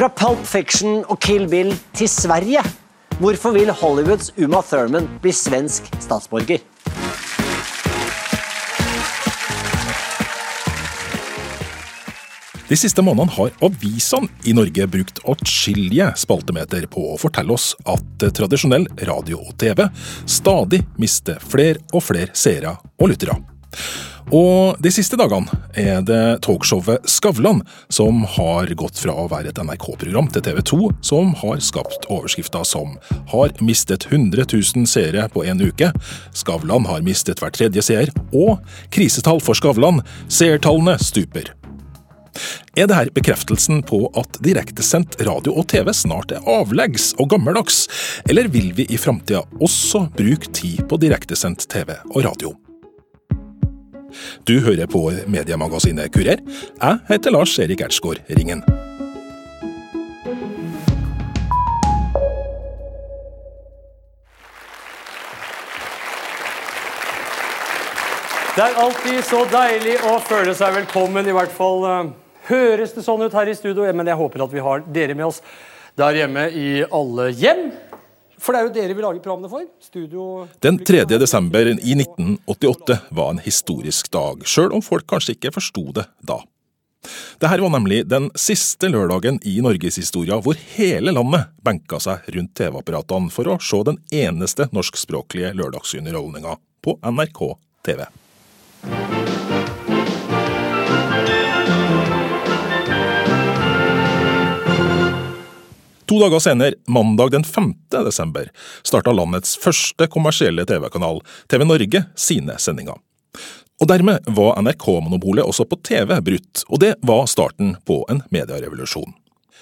Fra Pulp Fiction og Kill Bill til Sverige. Hvorfor vil Hollywoods Uma Thurman bli svensk statsborger? De siste månedene har avisene i Norge brukt atskillige spaltemeter på å fortelle oss at tradisjonell radio og TV stadig mister flere og flere seere og lyttere. Og de siste dagene er det talkshowet Skavlan som har gått fra å være et NRK-program til TV 2, som har skapt overskrifter som har mistet 100 000 seere på en uke, Skavlan har mistet hver tredje seer, og krisetall for Skavlan, seertallene stuper. Er dette bekreftelsen på at direktesendt radio og TV snart er avleggs og gammeldags, eller vil vi i framtida også bruke tid på direktesendt TV og radio? Du hører på mediemagasinet Kurer. Jeg heter Lars Erik Ertsgaard Ringen. Det er alltid så deilig å føle seg velkommen. I hvert fall uh, høres det sånn ut her i studio. Men jeg håper at vi har dere med oss der hjemme i alle hjem. For det er jo dere vi lager programmene for. Studio Den 3. desember i 1988 var en historisk dag, sjøl om folk kanskje ikke forsto det da. Dette var nemlig den siste lørdagen i norgeshistoria hvor hele landet benka seg rundt TV-apparatene for å se den eneste norskspråklige lørdagsunderholdninga på NRK TV. To dager senere, mandag den 5. desember, starta landets første kommersielle TV-kanal, TV Norge, sine sendinger. Og dermed var NRK-monopolet også på TV brutt, og det var starten på en medierevolusjon.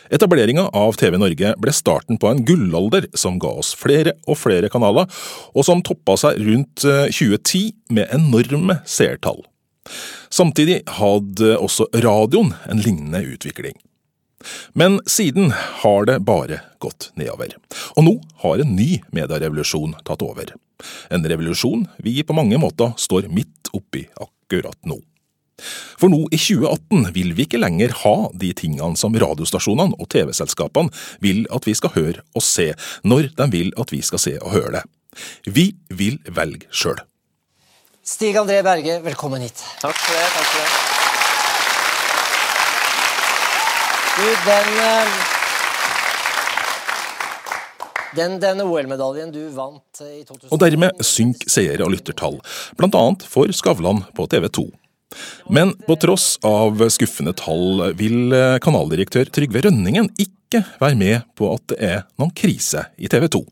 Etableringa av TV Norge ble starten på en gullalder som ga oss flere og flere kanaler, og som toppa seg rundt 2010 med enorme seertall. Samtidig hadde også radioen en lignende utvikling. Men siden har det bare gått nedover. Og nå har en ny medierevolusjon tatt over. En revolusjon vi på mange måter står midt oppi akkurat nå. For nå i 2018 vil vi ikke lenger ha de tingene som radiostasjonene og TV-selskapene vil at vi skal høre og se, når de vil at vi skal se og høre det. Vi vil velge sjøl. Stig André Berge, velkommen hit. Takk for det. takk for det. Du, den Den, den OL-medaljen du vant eh, i 2000 Og dermed synker seere og lyttertall, annet for Skavlan på TV 2. Men på tross av skuffende tall vil eh, kanaldirektør Trygve Rønningen ikke være med på at det er noen krise i TV 2.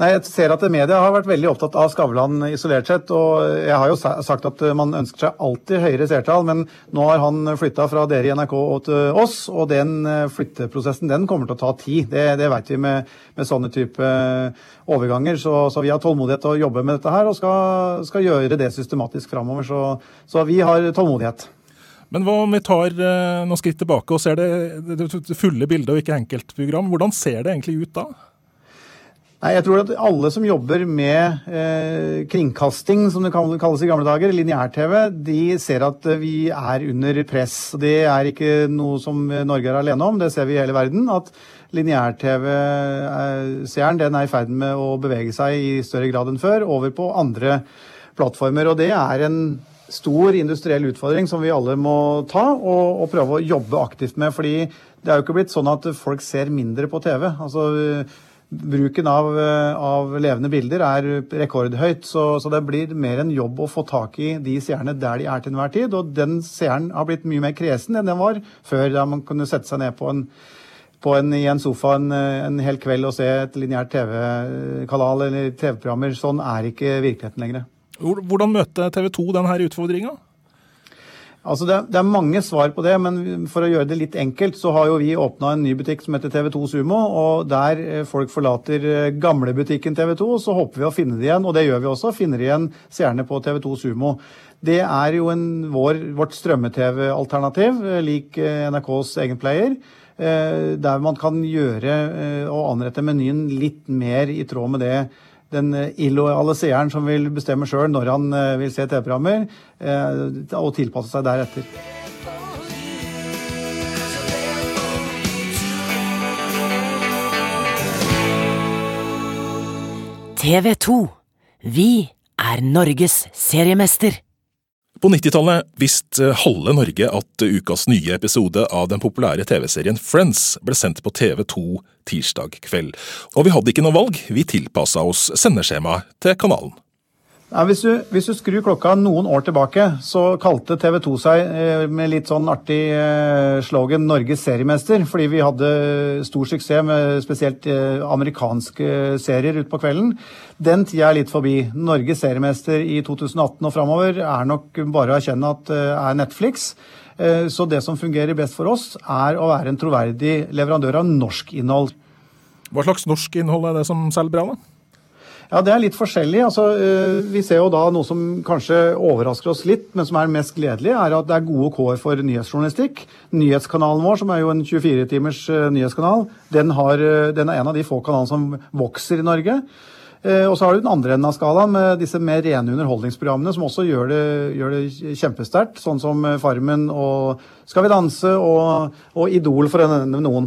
Nei, jeg ser at Media har vært veldig opptatt av Skavlan isolert sett. og Jeg har jo sagt at man ønsker seg alltid høyere seertall, men nå har han flytta fra dere i NRK og til oss, og den flytteprosessen den kommer til å ta tid. Det, det vet vi med, med sånne type overganger. Så, så, vi har tålmodighet til å jobbe med dette her, og skal, skal gjøre det systematisk framover. Så, så vi har tålmodighet. Men hva om vi tar noen skritt tilbake og ser det, det fulle bildet og ikke enkeltprogram? Hvordan ser det egentlig ut da? Nei, jeg tror at alle som jobber med eh, kringkasting, som det kalles i gamle dager, lineær-TV, de ser at vi er under press. Det er ikke noe som Norge er alene om, det ser vi i hele verden. At lineær-TV-seeren den er i ferd med å bevege seg i større grad enn før over på andre plattformer. Og det er en stor industriell utfordring som vi alle må ta og, og prøve å jobbe aktivt med. fordi det er jo ikke blitt sånn at folk ser mindre på TV. altså Bruken av, av, levende bilder er rekordhøyt, så, så, det blir mer en jobb å få tak i de seerne der de er til enhver tid. Og den seeren har blitt mye mer kresen enn den var før, da man kunne sette seg ned på en, på en, i en sofa en, en hel kveld og se et lineært TV-kanal eller TV-programmer. Sånn er ikke virkeligheten lenger. Hvordan møter TV 2 denne utfordringa? Altså det, det, er mange svar på det, men for å gjøre det litt enkelt, så har jo vi åpna en ny butikk som heter TV2 Sumo. og Der eh, folk forlater eh, gamlebutikken TV2, så håper vi å finne det igjen. Og det gjør vi også. Finner igjen seerne på TV2 Sumo. Det er jo en, vår, vårt strømme-TV-alternativ, eh, lik NRKs egen player. Der man kan gjøre og anrette menyen litt mer i tråd med det den eh, illojale seeren som vil bestemme sjøl når han eh, vil se TV-programmer, eh, og tilpasse seg deretter. TV 2 Vi er Norges seriemester! På 90-tallet visste halve Norge at ukas nye episode av den populære TV-serien Friends ble sendt på TV2 tirsdag kveld. Og vi hadde ikke noe valg, vi tilpassa oss sendeskjemaet til kanalen. Ja, hvis, du, hvis, du, skrur klokka noen år tilbake, så kalte TV 2 seg eh, med litt sånn artig eh, slogan 'Norges seriemester', fordi vi hadde stor suksess med spesielt eh, amerikanske serier utpå kvelden. Den tida er litt forbi. Norges seriemester i 2018 og framover er nok bare å erkjenne at det er Netflix. Så det som fungerer best for oss, er å være en troverdig leverandør av norsk innhold. Hva slags norsk innhold er det som selger bra, da? Ja, Det er litt forskjellig. Altså, eh, vi ser jo da noe som kanskje overrasker oss litt, men som er mest gledelig, er at det er gode kår for nyhetsjournalistikk. Nyhetskanalen vår, som er jo en 24-timers eh, nyhetskanal, den, har, eh, den, er en av de få kanalene som vokser i Norge. Og så har du den andre enden av skalaen med disse mer rene underholdningsprogrammene, som også gjør det, gjør det kjempesterkt, sånn som Farmen og Skal vi danse og, og Idol, for å nevne noen.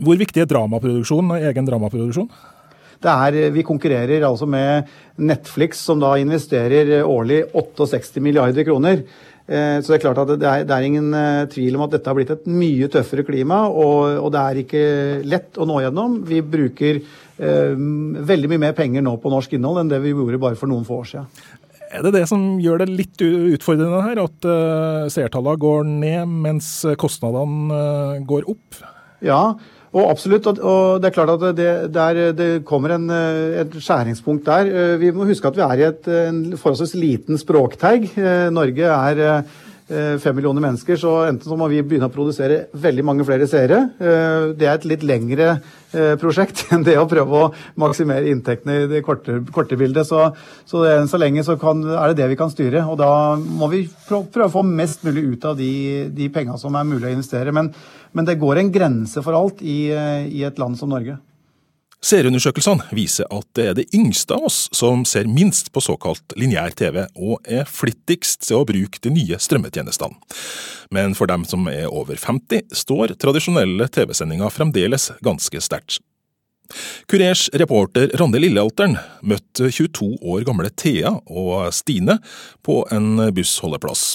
Hvor viktig er dramaproduksjon egen dramaproduksjon? Er, vi konkurrerer altså med Netflix, som da investerer årlig 68 milliarder kroner. Eh, så det er klart at det er, det er, ingen eh, tvil om at dette har blitt et mye tøffere klima, og, og det er ikke lett å nå gjennom. Vi bruker eh, veldig mye mer penger nå på norsk innhold enn det vi gjorde bare for noen få år siden. Er det det som gjør det litt utfordrende her, at uh, seertallene går ned mens kostnadene uh, går opp? Ja, og absolutt, og det er klart at det, der, det kommer en, eh, et skjæringspunkt der. Eh, vi må huske at vi er i et en forholdsvis liten språkteig. Eh, Norge er fem millioner mennesker, så enten så må vi begynne å produsere veldig mange flere seere. Det er et litt lengre prosjekt enn det å prøve å maksimere inntektene i det korte, korte bildet. Så, så enn så lenge så kan, er det det vi kan styre. Og da må vi prøve å få mest mulig ut av de, de penga som er mulig å investere. Men men det går en grense for alt i, eh, i et land som Norge. Serieundersøkelsene viser at det er de yngste av oss som ser minst på såkalt lineær TV, og er flittigst til å bruke de nye strømmetjenestene. Men for dem som er over 50, står tradisjonelle TV-sendinger fremdeles ganske sterkt. Kurers reporter Randi Lillealteren møtte 22 år gamle Thea og Stine på en bussholdeplass.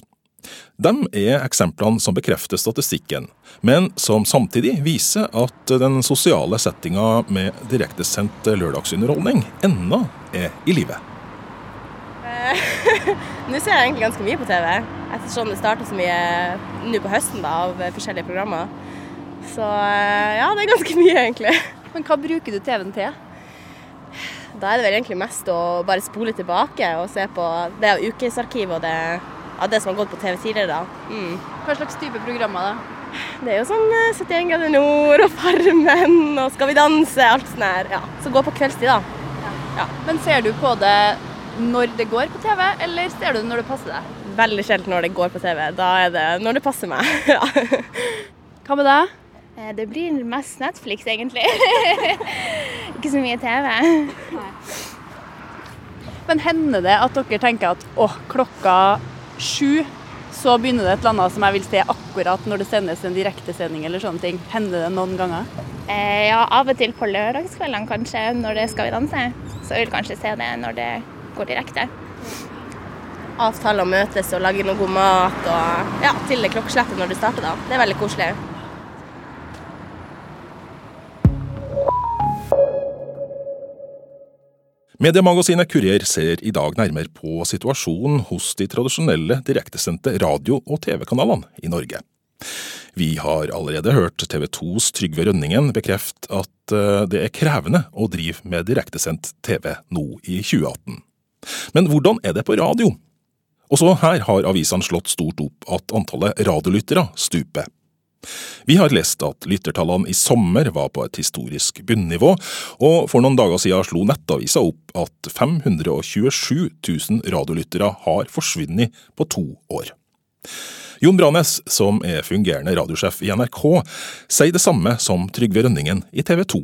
De er eksemplene som bekrefter statistikken, men som samtidig viser at den sosiale settinga med direktesendt lørdagsunderholdning ennå er i live. Eh, nå ser jeg egentlig ganske mye på TV, ettersom det starter så mye nå på høsten da, av forskjellige programmer. Så eh, ja, det er ganske mye, egentlig. Men hva bruker du TV-en til? Da er det vel egentlig mest å bare spole tilbake og se på det av ukesarkiv og det av det som har gått på TV tidligere. da. Mm. Hva slags type programmer da? Det er jo sånn 71 eh, grader nord og Farmen og Skal vi danse, alt sånt her. Ja, Så gå på kveldstid, da. Ja. Ja. Men ser du på det når det går på TV, eller ser du det når det passer deg? Veldig sjelden når det går på TV. Da er det når det passer meg. ja. Hva med deg? Eh, det blir mest Netflix, egentlig. Ikke så mye TV. Nei. Men hender det at dere tenker at å, klokka sju så begynner det et eller annet som jeg vil se akkurat når det sendes en direktesending eller sånne ting. Hender det noen ganger? Eh, ja, av og til på lørdagskveldene kanskje, når det skal vi danse. Så jeg vil kanskje se det når det går direkte. Avtale å møtes og lage noe god mat og ja, til det klokkeslettet når det starter, da. Det er veldig koselig. Mediemagasinet Kurer ser i dag nærmere på situasjonen hos de tradisjonelle direktesendte radio- og TV-kanalene i Norge. Vi har allerede hørt TV 2s Trygve Rønningen bekrefte at eh, det er krevende å drive med direktesendt TV nå i 2018. Men hvordan er det på radio? Også her har avisene slått stort opp at antallet radiolyttere stuper. Vi har lest at lyttertallene i sommer var på et historisk bunnivå, og for noen dager siden slo Nettavisa opp at 527 000 radiolyttere har forsvunnet på to år. Jon Branes, som er fungerende radiosjef i NRK, sier det samme som Trygve Rønningen i TV 2.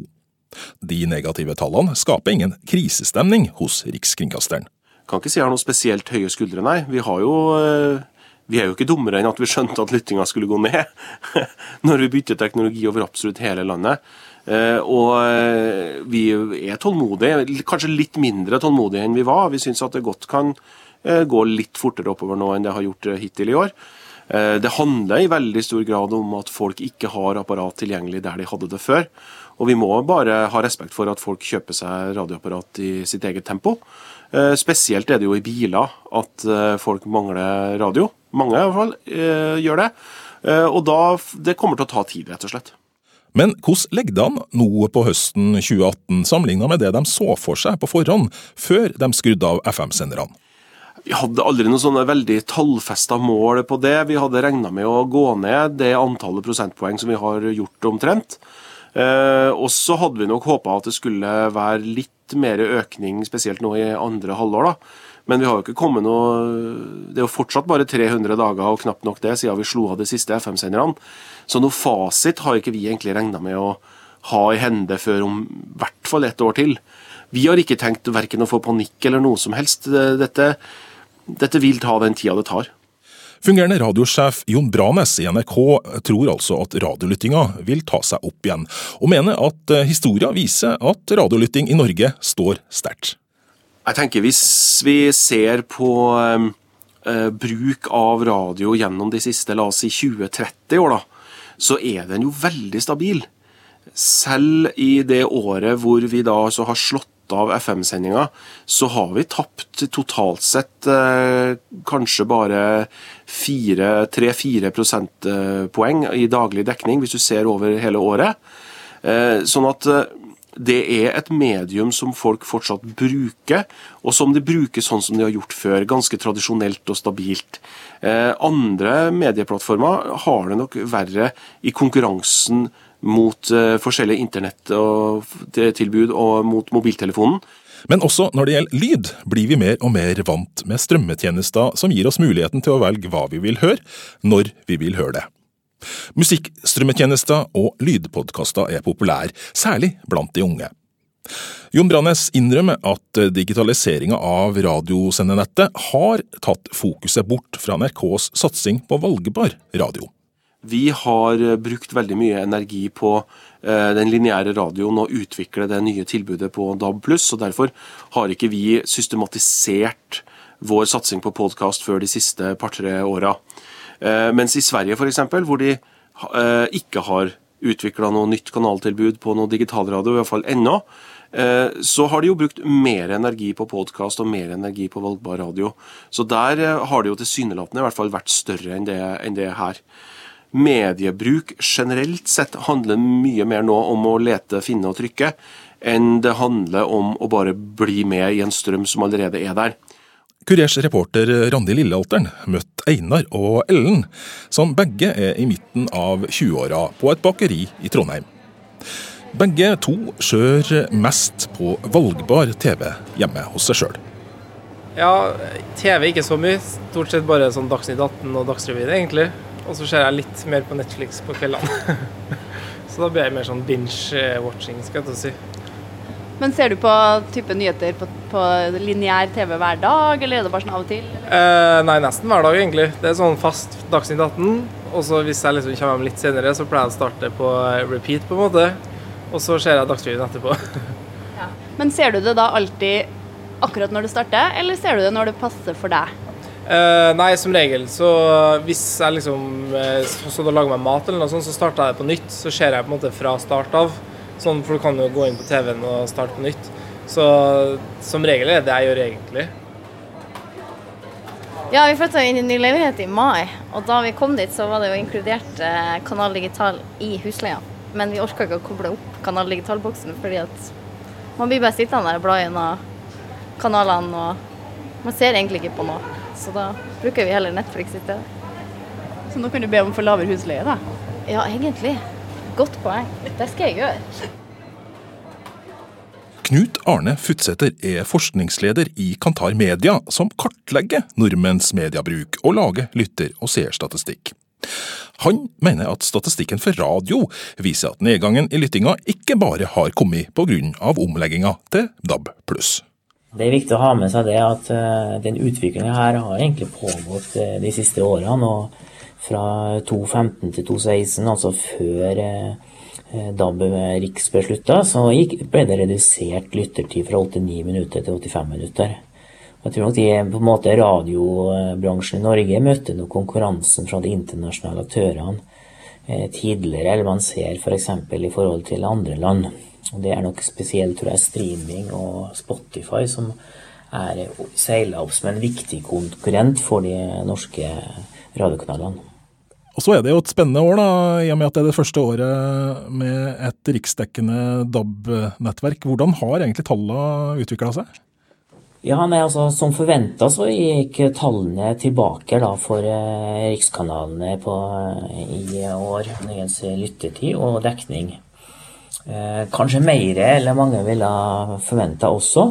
De negative tallene skaper ingen krisestemning hos Rikskringkasteren. Kan ikke si jeg har noe spesielt høye skuldre, nei. Vi har jo eh, Vi er jo ikke dummere enn at vi skjønte at lyttinga skulle gå ned når vi bytter teknologi over absolutt hele landet. Eh, og eh, vi er tålmodige, kanskje litt mindre tålmodige enn vi var. Vi syns at det godt kan eh, gå litt fortere oppover nå enn det har gjort hittil i år. Det handler i veldig stor grad om at folk ikke har apparat tilgjengelig der de hadde det før. Og vi må bare ha respekt for at folk kjøper seg radioapparat i sitt eget tempo. Spesielt er det jo i biler at folk mangler radio. Mange i hvert fall gjør det. Og da, det kommer til å ta tid, rett og slett. Men hvordan ligger det an nå på høsten 2018, sammenlignet med det de så for seg på forhånd, før de skrudde av FM-senderne? Vi hadde aldri noe sånne veldig tallfesta mål på det. Vi hadde regna med å gå ned det antallet prosentpoeng som vi har gjort omtrent. Eh, og så hadde vi nok håpa at det skulle være litt mer økning, spesielt nå i andre halvår. da. Men vi har jo ikke kommet noe Det er jo fortsatt bare 300 dager og knapt nok det siden vi slo av de siste FM-senderne. Så noe fasit har ikke vi egentlig regna med å ha i hende før om i hvert fall ett år til. Vi har ikke tenkt verken å få panikk eller noe som helst. Dette, dette vil ta den tida det tar. Fungerende radiosjef Jon Branes i NRK tror altså at radiolyttinga vil ta seg opp igjen, og mener at eh, historia viser at radiolytting i Norge står sterkt. Jeg tenker Hvis vi ser på uh, bruk av radio gjennom de siste la oss si 20-30 år, da, så er den jo veldig stabil. Selv i det året hvor vi da har slått av FM-sendinga, så har vi tapt totalt sett eh, kanskje bare 3-4 prosentpoeng i daglig dekning, hvis du ser over hele året. Eh, sånn at det er et medium som folk fortsatt bruker, og som de bruker sånn som de har gjort før. Ganske tradisjonelt og stabilt. Eh, andre medieplattformer har det nok verre i konkurransen mot eh, forskjellige internettilbud og mot mobiltelefonen. Men også når det gjelder lyd, blir vi mer og mer vant med strømmetjenester som gir oss muligheten til å velge hva vi vil høre, når vi vil høre det. Musikkstrømmetjenester og lydpodkaster er populære, særlig blant de unge. Jon Brannes innrømmer at digitaliseringa av radiosendenettet har tatt fokuset bort fra NRKs satsing på valgbar radio. Vi har brukt veldig mye energi på eh, den lineære radioen og utvikle det nye tilbudet på DAB+, og derfor har ikke vi systematisert vår satsing på podkast før de siste par-tre åra. Eh, mens i Sverige f.eks., hvor de eh, ikke har utvikla noe nytt kanaltilbud på noe digitalradio, i hvert fall ennå, eh, så har de jo brukt mer energi på podkast og mer energi på valgbar radio. Så der har det jo tilsynelatende i hvert fall vært større enn det, enn det her. Mediebruk generelt sett handler mye mer nå om å lete, finne og trykke, enn det handler om å bare bli med i en strøm som allerede er der. Kurers reporter Randi Lillealteren møtte Einar og Ellen, som begge er i midten av 20-åra på et bakeri i Trondheim. Begge to ser mest på valgbar TV hjemme hos seg sjøl. Ja, TV ikke så mye. Stort sett bare sånn Dagsnytt 18 og Dagsrevyen, egentlig. Og så ser jeg litt mer på Netflix på kveldene. så da blir jeg mer sånn binge-watching, skal jeg til å si. Men ser du på type nyheter på, på lineær TV hver dag, eller er det bare sånn av og til? Eh, nei, nesten hver dag, egentlig. Det er sånn fast Dagsnytt 18. Og så hvis jeg liksom kommer hjem litt senere, så pleier jeg å starte på repeat, på en måte. Og så ser jeg Dagsrevyen etterpå. ja. Men ser du det da alltid akkurat når det starter, eller ser du det når det passer for deg? Eh, nei, som regel. Så hvis jeg liksom eh, så da lager meg mat eller noe sånt, så starter jeg det på nytt. Så ser jeg på en måte fra start av. Sånn, for du kan jo gå inn på TV-en og starte på nytt. Så som regel er det det jeg gjør egentlig. Ja, vi flytta inn i ny leilighet i mai, og da vi kom dit, så var det jo inkludert eh, Kanal Digital i husleia. Men vi orka ikke å koble opp Kanal Digital-boksen, fordi at man blir bare sittende der og bla gjennom kanalene, og man ser egentlig ikke på noe. Så da bruker vi heller Netflix i stedet. Så nå kan du be om å få lavere husleie, da? Ja, egentlig. Godt poeng. Det skal jeg gjøre. Knut Arne Futsæter er forskningsleder i Kantar Media, som kartlegger nordmenns mediebruk og lager lytter- og seerstatistikk. Han mener at statistikken for radio viser at nedgangen i lyttinga ikke bare har kommet pga. omlegginga til DAB+. Det er viktig å ha med seg det at uh, den utviklinga her har egentlig pågått uh, de siste årene. og Fra 2015 til 2016, altså før uh, DAB Riks beslutta, så ble det redusert lyttertid fra 89 minutter til 85 minutter. Jeg tror nok de, på en måte radiobransjen i Norge møtte nok konkurransen fra de internasjonale aktørene tidligere, eller man ser f.eks. For i forhold til andre land. Og Det er nok spesielt tror jeg, streaming og Spotify som er seila opp som en viktig konkurrent for de norske radiokanalene. Og Så er det jo et spennende år, da, i og med at det er det første året med et riksdekkende DAB-nettverk. Hvordan har egentlig tallene utvikla seg? Ja, nei, altså Som forventa så gikk tallene tilbake da for eh, rikskanalene på, i år når lyttetid og dekning. Eh, kanskje mer eller mange ville forventa også.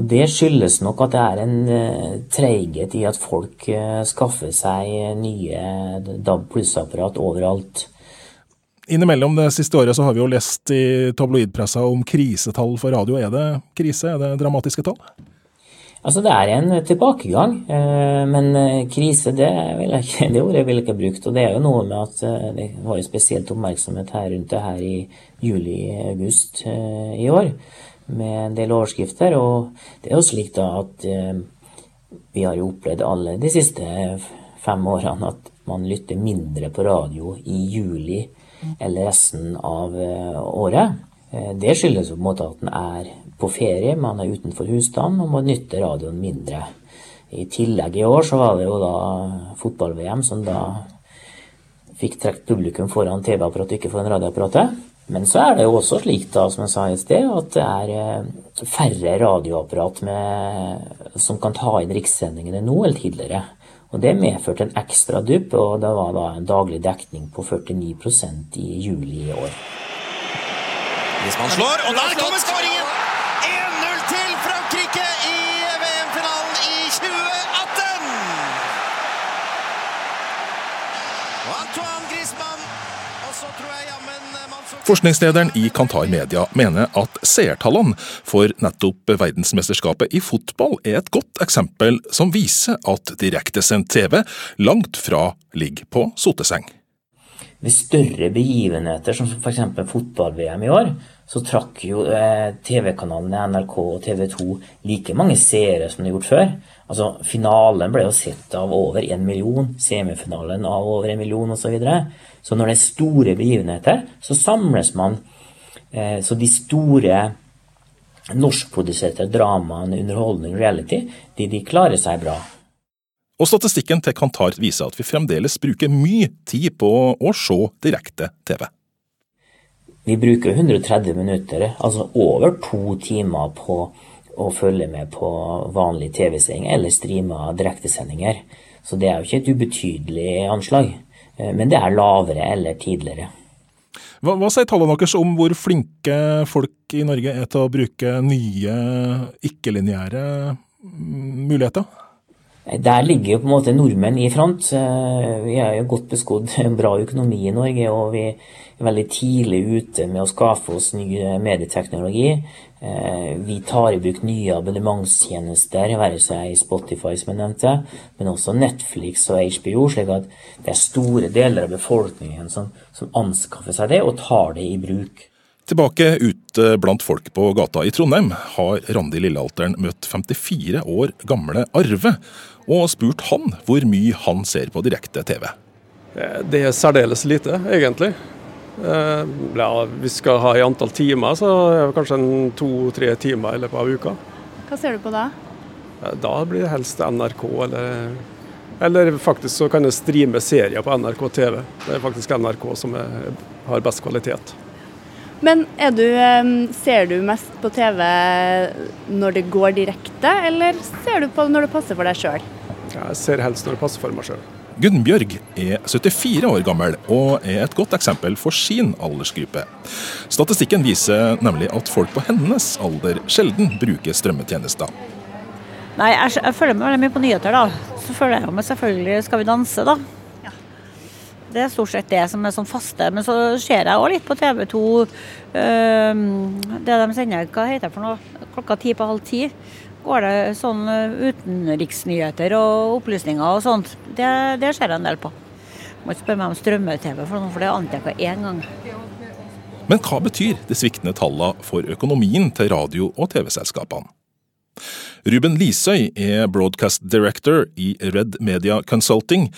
Og Det skyldes nok at det er en uh, treighet i at folk uh, skaffer seg nye DAB pluss-apparat overalt. Innimellom det siste året så har vi jo lest i tabloidpressa om krisetall for radio. Er det krise? Er det dramatiske tall? Altså Det er en tilbakegang, men krise det, vil jeg ikke, det ordet vil jeg ikke brukt. Og det er jo noe med at det var jo spesielt oppmerksomhet her rundt det her i juli-august i år med en del overskrifter. Og det er jo slik da at vi har jo opplevd alle de siste fem årene at man lytter mindre på radio i juli eller resten av året. Det skyldes jo på en måte at en er på ferie, man er utenfor husstanden og må nytte radioen mindre. I tillegg i år så var det jo da fotball-VM som da fikk trukket publikum foran TV-apparatet, ikke foran radioapparatet. Men så er det jo også slik, da, som jeg sa i sted, at det er færre radioapparat med, som kan ta inn rikssendingene nå enn tidligere. Og Det medførte en ekstra dupp, og det var da en daglig dekning på 49% i juli i år. Hvis man slår, og der kommer skåringen! 1-0 til Frankrike i VM-finalen i 2018! Antoine Griezmann, og så tror jeg jammen Forskningslederen i Kantar Media mener at seertallene for nettopp verdensmesterskapet i fotball er et godt eksempel som viser at direktesendt TV langt fra ligger på soteseng. Ved større begivenheter, som f.eks. fotball-VM i år, så trakk jo eh, TV-kanalene NRK og TV 2 like mange seere som de har gjort før. Altså, Finalen ble jo sett av over en million, semifinalen av over en million osv. Så, videre. så når det er store begivenheter, så samles man. Eh, så de store norskproduserte dramaene, underholdning, reality, de, de klarer seg bra. Og statistikken til Kantar viser at vi fremdeles bruker mye tid på å se direkte TV. Vi bruker 130 minutter, altså over to timer på å følge med på vanlig TV-sending eller streama direktesendinger. Så det er jo ikke et ubetydelig anslag, men det er lavere eller tidligere. Hva, hva sier tallene deres om hvor flinke folk i Norge er til å bruke nye ikke-lineære muligheter? Der ligger jo på en måte nordmenn i front. Vi er jo godt beskodd bra økonomi i Norge, og vi er veldig tidlig ute med å skaffe oss ny medieteknologi. Vi tar i bruk nye abonnementstjenester, være seg Spotify som jeg nevnte, men også Netflix og HBO, slik at det er store deler av befolkningen som, som anskaffer seg det og tar det i bruk. Tilbake ute blant folk på gata i Trondheim har Randi Lillealteren møtt 54 år gamle Arve, og spurt han hvor mye han ser på direkte-TV. Det er særdeles lite, egentlig. Ja, hvis vi skal ha i antall timer, så er det kanskje to-tre timer i løpet av uka. Hva ser du på da? Da blir det helst NRK, eller, eller faktisk så kan jeg streame serier på NRK TV. Det er faktisk NRK som er, har best kvalitet. Men du, ser du mest på TV når det går direkte, eller ser du på når det passer for deg sjøl? Jeg ser helst når det passer for meg sjøl. Gunnbjørg er 74 år gammel og er et godt eksempel for sin aldersgruppe. Statistikken viser nemlig at folk på hennes alder sjelden bruker strømmetjenester. Nei, jeg, jeg følger med veldig mye på nyheter, da. Så følger jeg med selvfølgelig Skal vi danse, da. Det er stort sett det som er sånn faste. Men så ser jeg òg litt på TV 2. det de sender, hva heter det for noe? Klokka ti på halv ti. går det sånn utenriksnyheter og opplysninger og sånt. Det, det ser jeg en del på. Jeg Må ikke spørre meg om strømme-TV, for det ante jeg ikke én gang. Men hva betyr de sviktende tallene for økonomien til radio- og TV-selskapene? Ruben Lisøy er broadcast director i Red Media Consulting,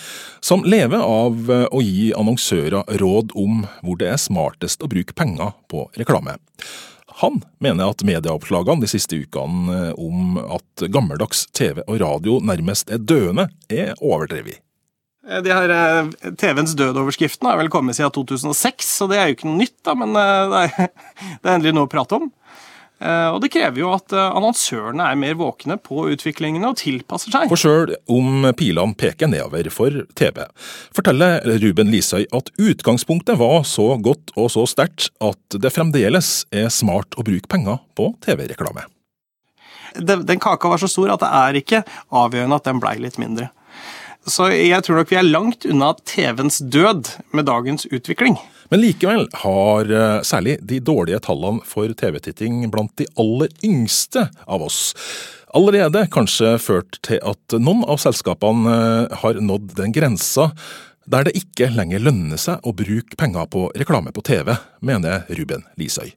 som lever av å gi annonsører råd om hvor det er smartest å bruke penger på reklame. Han mener at medieoppslagene de siste ukene om at gammeldags TV og radio nærmest er døende, er overdrevet. De her eh, TV-ens død-overskriften har vel kommet siden 2006, så det er jo ikke noe nytt, da, men eh, det er, det er endelig noe å prate om. Eh, og det krever jo at annonsørene er mer våkne på utviklingene og tilpasser seg. For sjøl om pilene peker nedover for TV, forteller Ruben Lisøy at utgangspunktet var så godt og så sterkt at det fremdeles er smart å bruke penger på TV-reklame. Den kaka var så stor at det er ikke avgjørende at den blei litt mindre. Så jeg tror nok vi er langt unna TV-ens død med dagens utvikling. Men likevel har særlig de dårlige tallene for TV-titting blant de aller yngste av oss allerede kanskje ført til at noen av selskapene har nådd den grensa der det ikke lenger lønner seg å bruke penger på reklame på TV, mener Ruben Lisøy.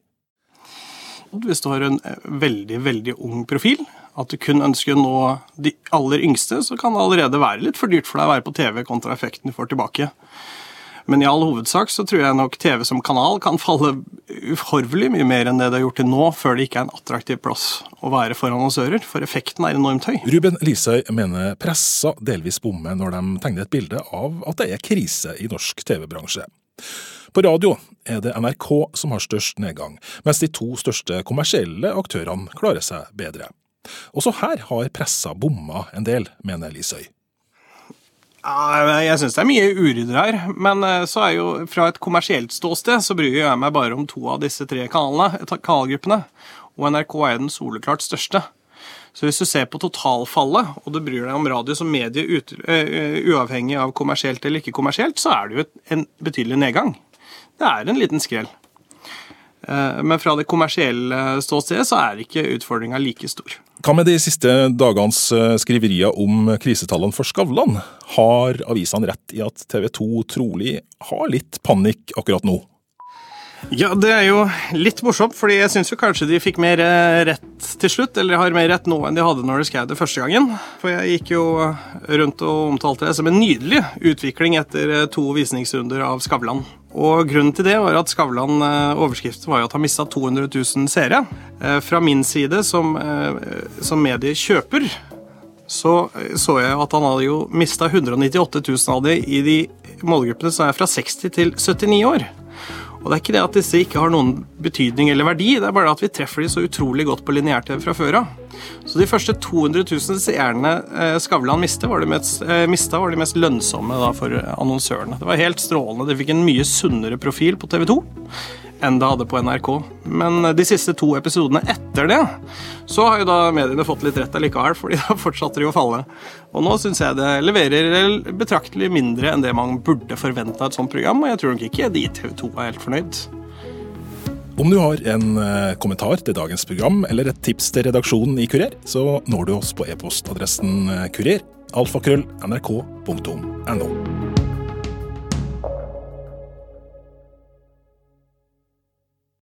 Hvis du har en veldig, veldig ung profil, at du kun ønsker å nå de aller yngste, så kan det allerede være litt for dyrt for deg å være på TV kontra effekten du får tilbake. Men i all hovedsak så tror jeg nok TV som kanal kan falle uhorvelig mye mer enn det det har gjort til nå, før det ikke er en attraktiv plass å være for annonsører, for effekten er enormt høy. Ruben Lisøy mener pressa delvis bommer når de tegner et bilde av at det er krise i norsk TV-bransje. På radio er det NRK som har størst nedgang, mens de to største kommersielle aktørene klarer seg bedre. Også her har pressa bomma en del, mener Lisøy. Jeg syns det er mye urydder her, men så er jo fra et kommersielt ståsted så bryr jeg meg bare om to av disse tre kanalene, kanalgruppene, og NRK er den soleklart største. Så hvis du ser på totalfallet, og du bryr deg om radio som medie ut, uavhengig av kommersielt eller ikke kommersielt, så er det jo en betydelig nedgang. Det er en liten skrell. Uh, men fra det kommersielle ståstedet så er ikke utfordringa like stor. Hva med de siste dagenes skriverier om krisetallene for Skavlan? Har avisene rett i at TV 2 trolig har litt panikk akkurat nå? Ja, det er jo litt morsomt, fordi jeg syns kanskje de fikk mer rett til slutt. Eller har mer rett nå enn de hadde når de skrev det første gangen. For jeg gikk jo rundt og omtalte det som en nydelig utvikling etter to visningsrunder av Skavlan. Og grunnen til det var at Skavlan overskriften var jo at han mista 200 000 seere. Fra min side som, som mediekjøper så så jeg at han hadde jo mista 198 000 av de i de målgruppene som er fra 60 til 79 år. Og det er ikke det at disse ikke har noen betydning eller verdi, det er bare at vi treffer de så utrolig godt på lineær-TV fra før av. Så de første 200 000 seerne Skavlan mista, var mest, var de mest lønnsomme for annonsørene. Det var helt strålende. De fikk en mye sunnere profil på TV 2 enn det hadde på NRK. Men de siste to episodene etter det, så har jo da mediene fått litt rett allikevel, fordi da fortsatte de å falle. Og nå syns jeg det leverer betraktelig mindre enn det man burde forvente av et sånt program, og jeg tror nok ikke de TV 2 er helt fornøyd. Om du har en kommentar til dagens program eller et tips til redaksjonen i Kurer, så når du oss på e-postadressen kurer alfakrøll nrk.no.